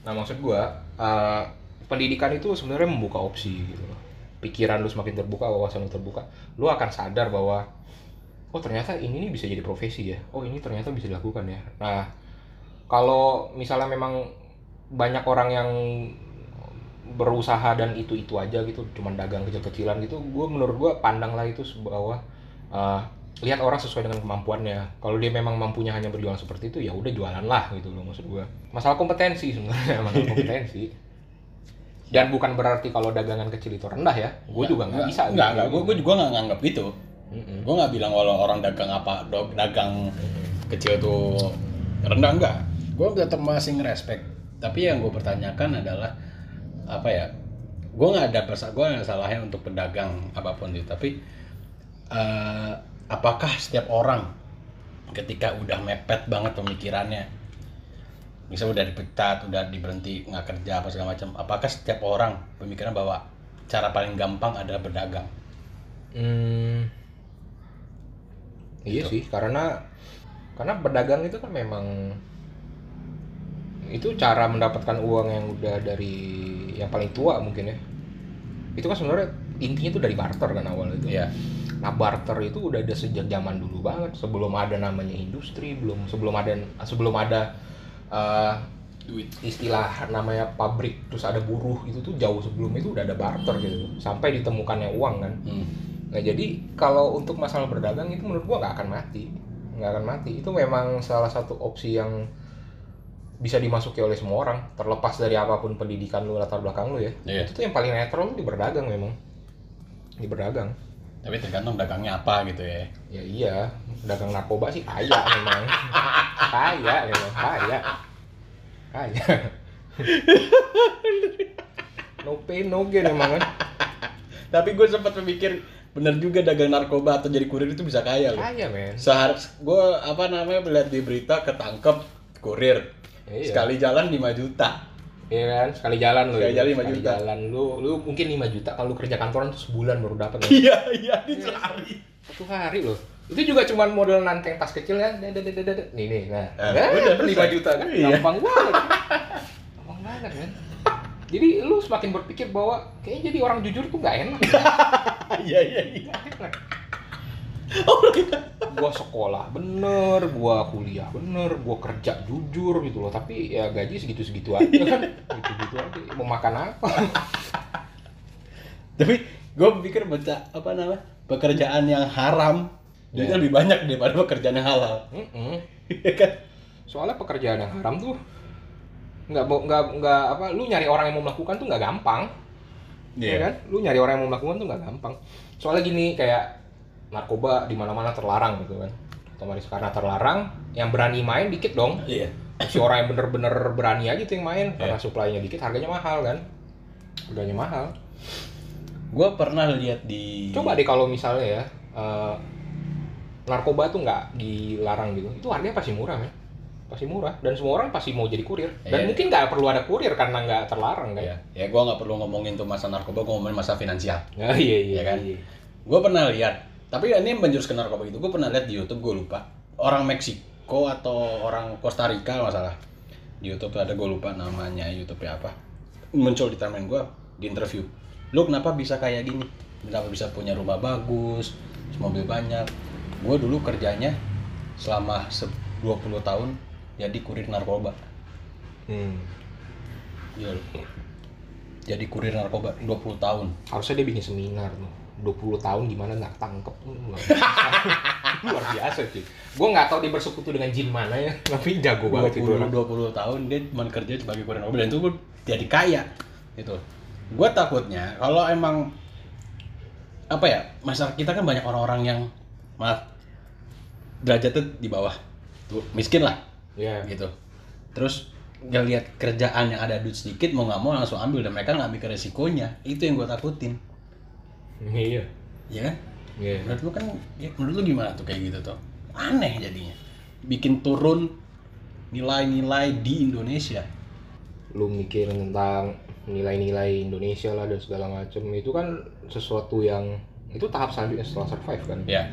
nah maksud gua eh, pendidikan itu sebenarnya membuka opsi gitu loh. Pikiran lu semakin terbuka wawasan lu terbuka lu akan sadar bahwa oh ternyata ini nih bisa jadi profesi ya. Oh ini ternyata bisa dilakukan ya. Nah kalau misalnya memang banyak orang yang berusaha dan itu itu aja gitu cuman dagang kecil-kecilan gitu gue menurut gue pandanglah itu bahwa eh, lihat orang sesuai dengan kemampuannya kalau dia memang mampunya hanya berjualan seperti itu ya udah jualan lah gitu loh maksud gue masalah kompetensi sebenarnya masalah kompetensi dan bukan berarti kalau dagangan kecil itu rendah ya gue juga nggak bisa Enggak, gitu. enggak. Gue gue juga nggak nganggap gitu. Mm-mm. Gue nggak bilang kalau orang dagang apa, dagang kecil tuh rendah enggak. Gue tetap masih ngerespek. Tapi yang gue pertanyakan adalah apa ya? Gue nggak ada persa, gue nggak salahnya untuk pedagang apa pun itu. Tapi eh, apakah setiap orang ketika udah mepet banget pemikirannya bisa udah dipecat udah diberhenti nggak kerja apa segala macam apakah setiap orang pemikiran bahwa cara paling gampang adalah berdagang Hmm, iya Gitu. sih, karena karena berdagang itu kan memang itu cara mendapatkan uang yang udah dari yang paling tua mungkin ya. Itu kan sebenarnya intinya itu dari barter kan awal itu. ya Nah barter itu udah ada sejak zaman dulu banget sebelum ada namanya industri, belum sebelum ada sebelum ada duit istilah namanya pabrik terus ada buruh itu tuh jauh sebelum itu udah ada barter gitu sampai ditemukannya uang kan. Hmm. Nah jadi kalau untuk masalah berdagang itu menurut gua nggak akan mati, nggak akan mati. Itu memang salah satu opsi yang bisa dimasuki oleh semua orang, terlepas dari apa pun pendidikan lu latar belakang lu ya. Iya. Itu tuh yang paling netral di berdagang memang, di berdagang. Tapi tergantung dagangnya apa gitu ya. Ya iya, dagang narkoba sih kaya memang, kaya memang kaya, kaya. no pain no gain memang kan, tapi gue sempat memikir bener juga dagang narkoba atau jadi kurir itu bisa kaya loh. Kaya men. sehari gue apa namanya melihat di berita ketangkep kurir. Iya. sekali jalan 5 juta Iya kan, sekali jalan lu. Sekali jalan lima Sekali juta. jalan lu, lu mungkin 5 juta kalau lu kerja kantoran tuh sebulan baru dapat. ya. iya iya di sehari Satu hari loh. Itu juga cuma model nanteng tas kecil ya. Nih nih, nah. Eh, Nah, udah, lima selesai. juta kan, Iya. gampang banget. gampang banget kan. Jadi lu semakin berpikir bahwa kayaknya jadi orang jujur tuh nggak enak. iya iya iya. Oh gitu Gua sekolah bener, gua kuliah bener, gua kerja jujur gitu loh. Tapi ya gaji segitu-segitu aja kan. Gitu-gitu aja. Mau makan apa? tapi gue pikir baca apa namanya pekerjaan yang haram duitnya Iya. lebih banyak daripada pekerjaan yang halal. Iya kan soalnya pekerjaan yang haram tuh nggak nggak nggak apa lu nyari orang yang mau melakukan tuh nggak gampang Iya. ya kan lu nyari orang yang mau melakukan tuh nggak gampang soalnya gini kayak narkoba di mana mana terlarang gitu kan. Otomatis karena terlarang yang berani main dikit dong. Iya. Si orang yang bener-bener berani aja tuh yang main karena Iya. supply-nya dikit harganya mahal kan. Harganya mahal. Gue pernah lihat di coba deh kalau misalnya ya eh, narkoba tuh nggak dilarang gitu itu harganya pasti murah kan pasti murah dan semua orang pasti mau jadi kurir. Dan Iya. mungkin nggak perlu ada kurir karena nggak terlarang kan. Ya, ya gue nggak perlu ngomongin tuh masa narkoba gue ngomongin masa finansial. Ya, iya iya Ya kan? iya. gue pernah lihat tapi ini menjurus ke narkoba itu gue pernah lihat di YouTube gue lupa. Orang Meksiko atau orang Costa Rica kalau nggak salah. Di YouTube tuh ada gue lupa namanya YouTube ya apa. Muncul di timeline gue di interview. Lu kenapa bisa kayak gini? Kenapa bisa punya rumah bagus mobil banyak? Gue dulu kerjanya selama se- 20 tahun jadi kurir narkoba. Hmm. Iya. Jadi kurir narkoba 20 tahun. Harusnya dia bikin seminar tuh 20 tahun gimana nggak tangkep. Luar biasa, luar biasa sih gue nggak tahu dia bersekutu dengan jin mana ya tapi jago banget itu. 20, orang 20 tahun dia cuma kerja sebagai kurir narkoba dan itu gue jadi kaya gitu. Gue takutnya kalau emang apa ya masyarakat kita kan banyak orang-orang yang maaf derajatnya di bawah. Tuh miskin lah ya gitu. Terus nggak lihat kerjaan yang ada duit sedikit mau nggak mau langsung ambil dan mereka nggak mikir resikonya. Itu yang gue takutin iya. Ya kan? Iya. Menurut lu kan ya menurut lu gimana tuh kayak gitu tuh? Aneh jadinya. Bikin turun nilai-nilai di Indonesia. Lu mikir tentang nilai-nilai Indonesia lah dan segala macam itu kan sesuatu yang itu tahap selanjutnya setelah survive kan? Ya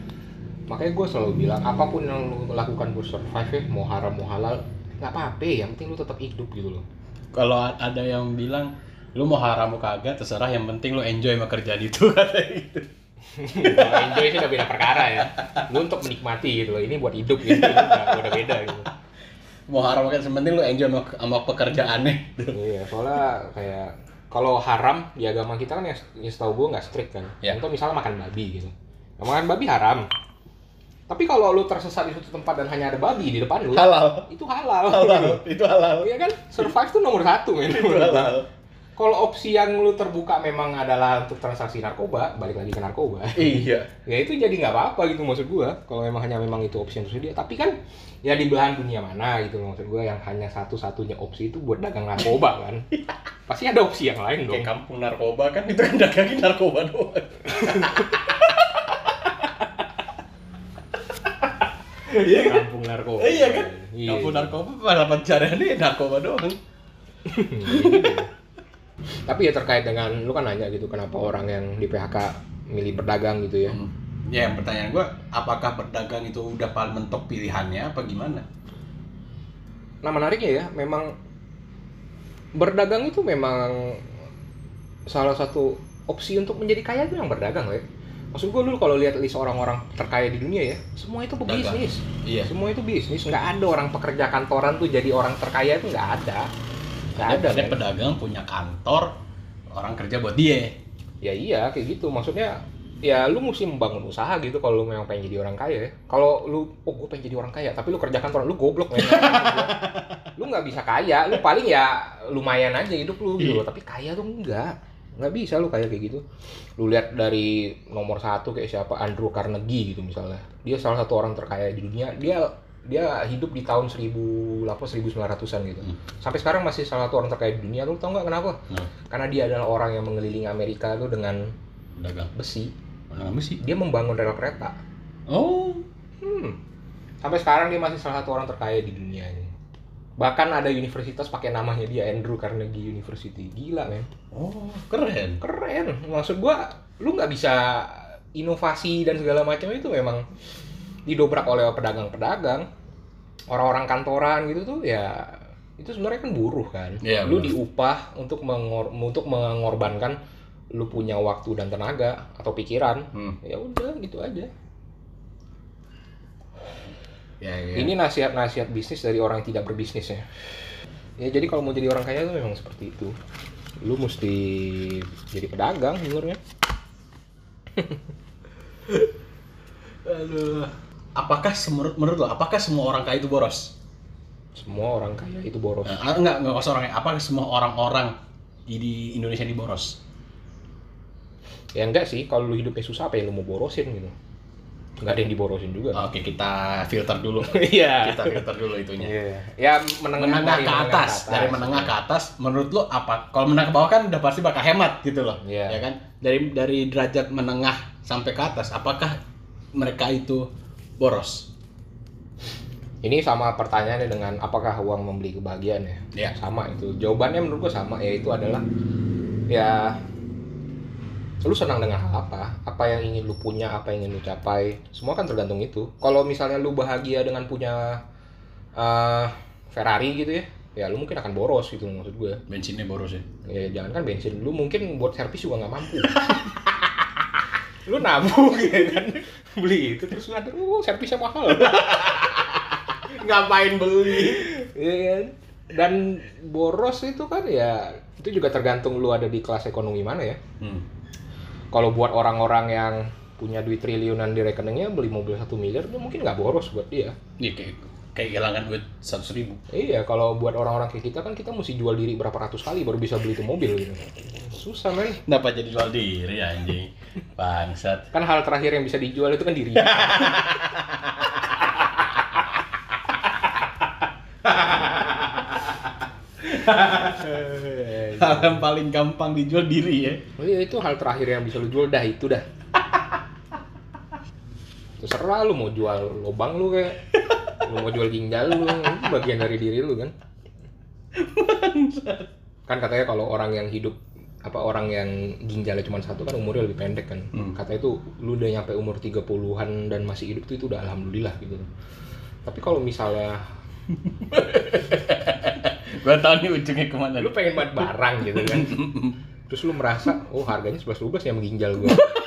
makanya gue selalu bilang apa pun yang lu lakukan buat survive ya mau haram mau halal nggak apa-apa yang penting lu tetap hidup gitu loh. Kalau ada yang bilang lu mau haram mau kagak terserah yang penting lu enjoy sama kerjaan itu kata gitu. Kalau enjoy sih udah beda perkara ya. Lu untuk menikmati gitu loh ini buat hidup gitu udah, udah beda gitu. Mau haram kan yang penting lu enjoy sama, sama pekerjaannya. Iya soalnya kayak kalau haram di agama kita kan ya, ya setahu gue nggak strict kan. Ya. contoh misalnya makan babi gitu. Nah, makan babi haram. Tapi kalau lu tersesat di suatu tempat dan hanya ada babi di depan lu halal. itu halal. Halal itu halal. Iya kan? Survive tuh nomor satu men. Itu halal kalau opsi yang lu terbuka memang adalah untuk transaksi narkoba balik lagi ke narkoba. Iya. Ya itu jadi nggak apa-apa gitu maksud gua. Kalau memang hanya memang itu opsi yang tersedia. Tapi kan ya di belahan dunia mana gitu loh maksud gua yang hanya satu-satunya opsi itu buat dagang narkoba kan. Pasti ada opsi yang lain dong. Kayak kampung narkoba kan itu kan dagangin narkoba doang. Iya kan? kampung narkoba. Iya kan? Iya. Kampung narkoba pada pencariannya narkoba doang. Tapi ya terkait dengan lu kan nanya gitu kenapa orang yang di PHK milih berdagang gitu ya Hmm. Ya, yang pertanyaan gua, apakah berdagang itu udah paling mentok pilihannya apa gimana? Nah menariknya ya, memang berdagang itu memang salah satu opsi untuk menjadi kaya itu yang berdagang, ya. Maksud gue dulu kalau lihat list orang-orang terkaya di dunia ya, semua itu pebisnis. Iya. Semua itu bisnis, nggak ada orang pekerja kantoran tuh jadi orang terkaya itu nggak ada. Nggak ada, Ada men. pedagang punya kantor, orang kerja buat dia. Ya iya, kayak gitu. Maksudnya ya lu mesti membangun usaha gitu kalau lu memang pengen jadi orang kaya ya. Kalau lu oh gue pengen jadi orang kaya, tapi lu kerja kantoran lu goblok men. lu nggak bisa kaya, lu paling ya lumayan aja hidup lu gitu loh. Tapi kaya tuh enggak. Nggak bisa lu kaya kayak gitu. Lu lihat dari nomor satu kayak siapa Andrew Carnegie gitu misalnya. Dia salah satu orang terkaya di dunia. Dia dia hidup di tahun 1000 apa 1900-an gitu. Hmm. Sampai sekarang masih salah satu orang terkaya di dunia. Lu tau nggak kenapa? Nah, Karena dia adalah orang yang mengelilingi Amerika tuh dengan pedagang. besi. Mana sih? Dia membangun rel kereta. Oh, Hmm. Sampai sekarang dia masih salah satu orang terkaya di dunia ini. Bahkan ada universitas pakai namanya dia Andrew Carnegie University. Gila, men. oh, keren. Keren. Maksud gua, lu nggak bisa inovasi dan segala macam itu memang didobrak oleh pedagang-pedagang. Orang-orang kantoran gitu tuh ya itu sebenarnya kan buruh kan. Iya, lu diupah untuk mengor untuk mengorbankan lu punya waktu dan tenaga atau pikiran. Hmm. Ya udah gitu aja. Ya, ya. Ini nasihat-nasihat bisnis dari orang yang tidak berbisnis ya. Ya jadi kalau mau jadi orang kaya itu memang seperti itu. Lu mesti jadi pedagang sebenarnya. Aduh. Apakah menurut menurut lo, apakah semua orang kaya itu boros? Semua orang kaya itu boros. Nah, enggak, enggak usah orang Apakah semua orang-orang di, di Indonesia ini boros? Ya enggak sih, kalau lu hidupnya susah apa yang lu mau borosin gitu. Enggak ada yang diborosin juga. Oke, kita filter dulu. Iya. kita filter dulu itunya. Iya. Ya menengah, Menengah dari ke atas, dari menengah ke atas, menurut lo apa? Kalau menengah ke bawah kan udah pasti bakal hemat gitu loh, Iya. ya kan? Dari dari derajat menengah sampai ke atas, apakah mereka itu boros? Ini sama pertanyaannya dengan apakah uang membeli kebahagiaan ya? Iya. Sama itu. Jawabannya menurut gua sama, yaitu adalah ya lu senang dengan hal apa? Apa yang ingin lu punya, apa yang ingin lu capai? Semua kan tergantung itu. Kalau misalnya lu bahagia dengan punya eh, Ferrari gitu ya, ya lu mungkin akan boros gitu maksud gue. Bensinnya boros ya. Ya jangan kan bensin, lu mungkin buat servis juga nggak mampu. lu nabung gitu kan beli itu terus ada oh servisnya mahal Ngapain beli? Iya kan? Dan boros itu kan ya itu juga tergantung lu ada di kelas ekonomi mana ya. Hmm. Kalau buat orang-orang yang punya duit triliunan di rekeningnya beli mobil satu miliar itu mungkin nggak boros buat dia. Iya kayak kayak kehilangan duit seratus ribu. Iya, kalau buat orang-orang kayak kita kan kita mesti jual diri berapa ratus kali baru bisa beli itu mobil gitu. Susah men. Kenapa jadi jual diri anjing? Bangsat. Kan hal terakhir yang bisa dijual itu kan diri. Hal yang paling gampang dijual diri ya. Oh iya itu hal terakhir yang bisa lu jual dah itu dah. Terserah lu mau jual lubang lu kayak lu mau jual ginjal lu itu bagian dari diri lu kan. Kan katanya kalau orang yang hidup apa orang yang ginjalnya cuma satu kan umurnya lebih pendek kan. Hmm. Katanya itu lu udah nyampe umur 30-an dan masih hidup tuh itu udah alhamdulillah gitu. Tapi kalau misalnya Gua tahu nih ujungnya ke mana. lu pengen banget barang gitu kan. Terus lu merasa, oh harganya 11-12 yang mengginjal gua.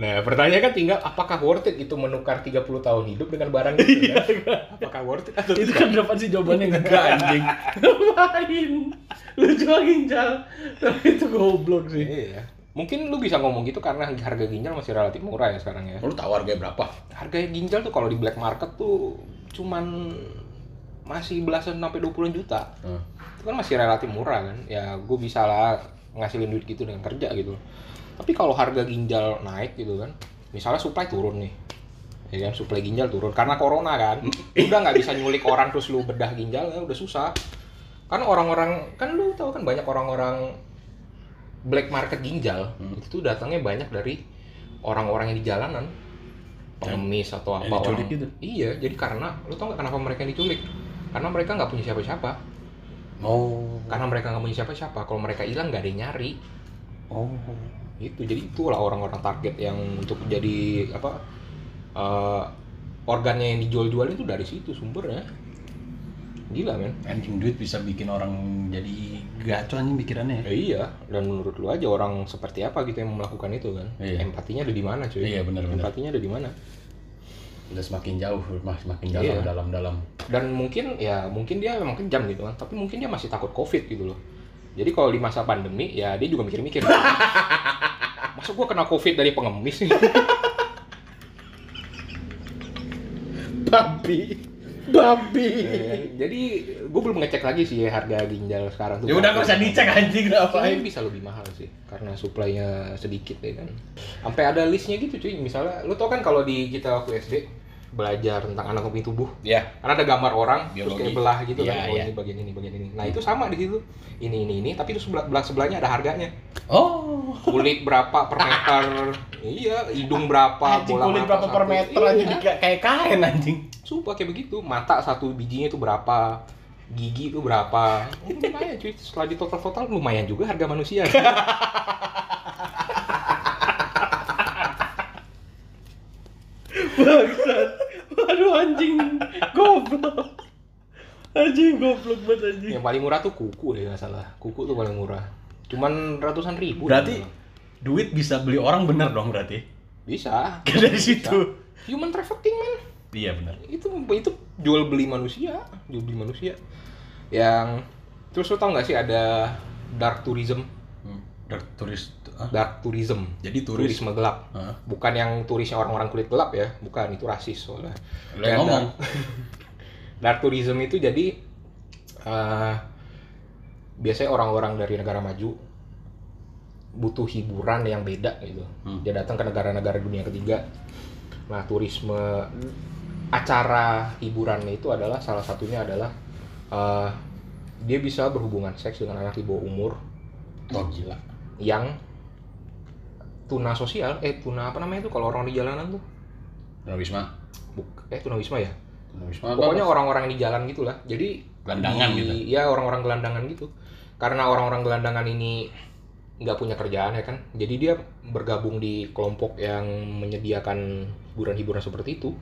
Nah, pertanyaan kan tinggal apakah worth it itu menukar 30 tahun hidup dengan barang itu kan? Apakah worth it atau itu tidak? kan dapat sih jawabannya enggak anjing. Ngapain? Lu jual ginjal. Tapi itu goblok sih. Iya. Mungkin lu bisa ngomong gitu karena harga ginjal masih relatif murah ya sekarang ya. Lu tahu harganya berapa? Harga ginjal tuh kalau di black market tuh cuman masih belasan sampai 20 juta. Hmm. Itu kan masih relatif murah kan. Ya gue bisa lah ngasilin duit gitu dengan kerja gitu. Tapi kalau harga ginjal naik gitu kan, misalnya supply turun nih, ya kan supply ginjal turun karena corona kan, udah nggak bisa nyulik orang terus lu bedah ginjalnya udah susah. Kan orang-orang kan lu tahu kan banyak orang-orang black market ginjal Hmm. itu tuh datangnya banyak dari orang-orang yang di jalanan. Pengemis atau apa yang orang. gitu? iya jadi karena lu tau nggak kenapa mereka yang diculik? Karena mereka nggak punya siapa-siapa. Oh. Karena mereka nggak punya siapa-siapa. Kalau mereka hilang nggak ada yang nyari. Oh itu jadi itulah orang-orang target yang untuk jadi apa eh, organnya yang dijual-jual itu dari situ sumbernya gila men anjing duit bisa bikin orang jadi gaco anjing pikirannya ya Ya iya, dan menurut lu aja orang seperti apa gitu yang melakukan itu kan? Iya. Empatinya ada di mana cuy? Iya, benar, benar. Empatinya ada di mana? udah semakin jauh semakin jauh Iya. dalam-dalam Dan mungkin ya mungkin dia memang kejam gitu kan, tapi mungkin dia masih takut covid gitu loh. Jadi kalau di masa pandemi ya dia juga mikir-mikir. Masa gua kena covid dari pengemis nih? babi babi Ya, Jadi gue belum ngecek lagi sih ya harga ginjal sekarang tuh. ya udah gak usah dicek anjing Kayaknya ngapain bisa lebih mahal sih karena supply-nya sedikit ya kan. Sampai ada listnya gitu cuy. Misalnya lu tau kan kalau di kita waktu SD belajar tentang anatomi tubuh. Ya karena ada gambar orang terus Biologi. kayak belah gitu Iya, kan oh iya. ini bagian ini bagian ini. Nah itu sama di situ. Ini ini ini tapi itu sebelah belah sebelahnya ada harganya. Oh. Kulit berapa per meter? Iya hidung berapa anjing bola kulit mata berapa per meter Iya. anjing kayak kain anjing. Sumpah kayak begitu. Mata satu bijinya itu berapa? Gigi itu berapa? Oh, lumayan cuy. Setelah di total total lumayan juga harga manusia. Bangsat waduh anjing. Goblok. Anjing goblok banget anjing. Yang paling murah tuh kuku deh nggak salah. Kuku tuh paling murah. Cuman ratusan ribu berarti duit bisa beli orang bener dong berarti? Bisa. Dari situ. Human trafficking man. Iya bener. Itu itu jual beli manusia. Jual beli manusia. Yang terus lo tau nggak sih ada dark tourism. Dark turis ah, dark tourism. Jadi turis. Turisme gelap. Hah? bukan yang turisnya orang-orang kulit gelap ya. Bukan itu rasis soalnya. Lo ngomong. Dark- dark tourism itu jadi eh, biasanya orang-orang dari negara maju butuh hiburan yang beda gitu. Hmm. dia datang ke negara-negara dunia ketiga. Nah turisme acara hiburannya itu adalah salah satunya adalah eh, dia bisa berhubungan seks dengan anak di bawah umur. Oh gila yang tuna sosial eh tuna apa namanya itu kalau orang di jalanan tuh? Wisma. Buk, eh tunawisma ya? Wisma pokoknya orang-orang yang di jalan gitulah. Jadi Gelandangan di- gitu? ya orang-orang gelandangan gitu. Karena orang-orang gelandangan ini nggak punya kerjaan ya kan? Jadi dia bergabung di kelompok yang menyediakan hiburan-hiburan seperti itu.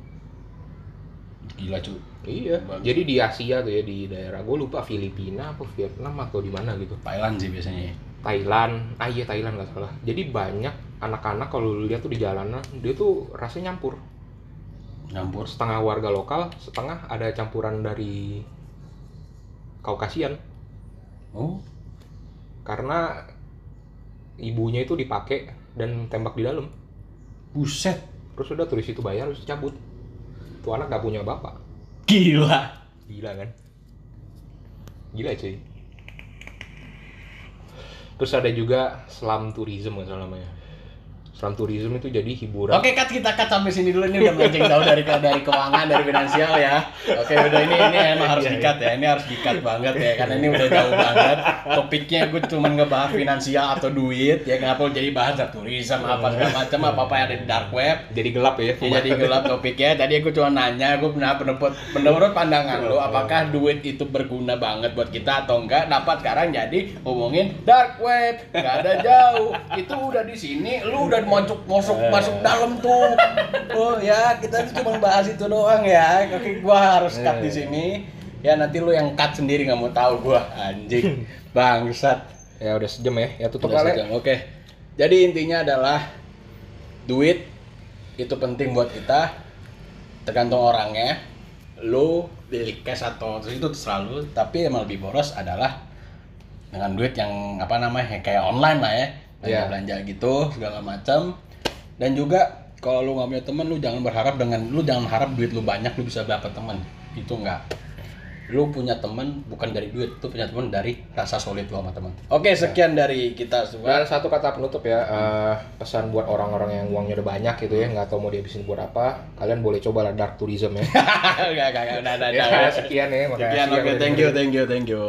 Gila cu. Iya. Bagus. jadi di Asia tuh ya di daerah gue lupa Filipina apa Vietnam atau di mana gitu. Thailand sih biasanya Thailand. Ah iya Thailand nggak salah. Jadi banyak anak-anak kalau lu lihat tuh di jalanan dia tuh rasanya nyampur. Nyampur. Setengah warga lokal setengah ada campuran dari Kaukasian. Oh. Karena ibunya itu dipakai dan tembak di dalam. Buset. Terus udah turis itu bayar terus cabut tuh anak gak punya bapak. Gila. Gila kan? Gila cuy terus ada juga slam tourism nggak salah namanya slam tourism itu jadi hiburan Oke, cut kita cut sampai sini dulu ini udah melenceng jauh dari dari keuangan, dari finansial ya. Oke, udah ini ini emang harus Iya, di-cut ya. Ini harus di-cut banget ya karena ini udah jauh banget. Topiknya gue cuma ngebahas finansial atau duit ya perlu jadi bahas turisme apa segala macam apa apa yang ada di dark web. jadi gelap ya Ya, jadi gelap topiknya. Tadi aku cuma nanya, gue pernah pendapat menurut pandangan lo, apakah duit itu berguna banget buat kita atau enggak? Dapat sekarang jadi ngomongin dark web, nggak ada jauh. Itu udah di sini, lu udah masuk masuk masuk dalam tuh. Oh ya, kita cuma bahas itu doang ya. Oke, gua harus cut di sini. Ya nanti lu yang cut sendiri nggak mau tahu gua anjing bangsat. ya udah sejam ya ya tutup kali Oke. Jadi intinya adalah duit itu penting buat kita. Tergantung orangnya. Lu beli cash atau terus itu terserah lu. Tapi emang lebih boros adalah dengan duit yang apa namanya kayak online lah ya. Belanja Iya. belanja gitu segala macam. Dan juga kalau lu nggak punya temen lu jangan berharap dengan lu jangan harap duit lu banyak lu bisa dapat temen itu enggak lu punya temen bukan dari duit lu punya temen dari rasa solid lu sama teman oke sekian dari kita semua Dan satu kata penutup ya, eh, pesan buat orang-orang yang uangnya udah banyak gitu ya, nggak tahu mau dihabisin buat apa, kalian boleh coba lah dark tourism ya. Enggak, enggak, enggak, udah, udah, ya, sekian ya, makasih. Sekian, yang oke, udah thank you, thank you, thank you.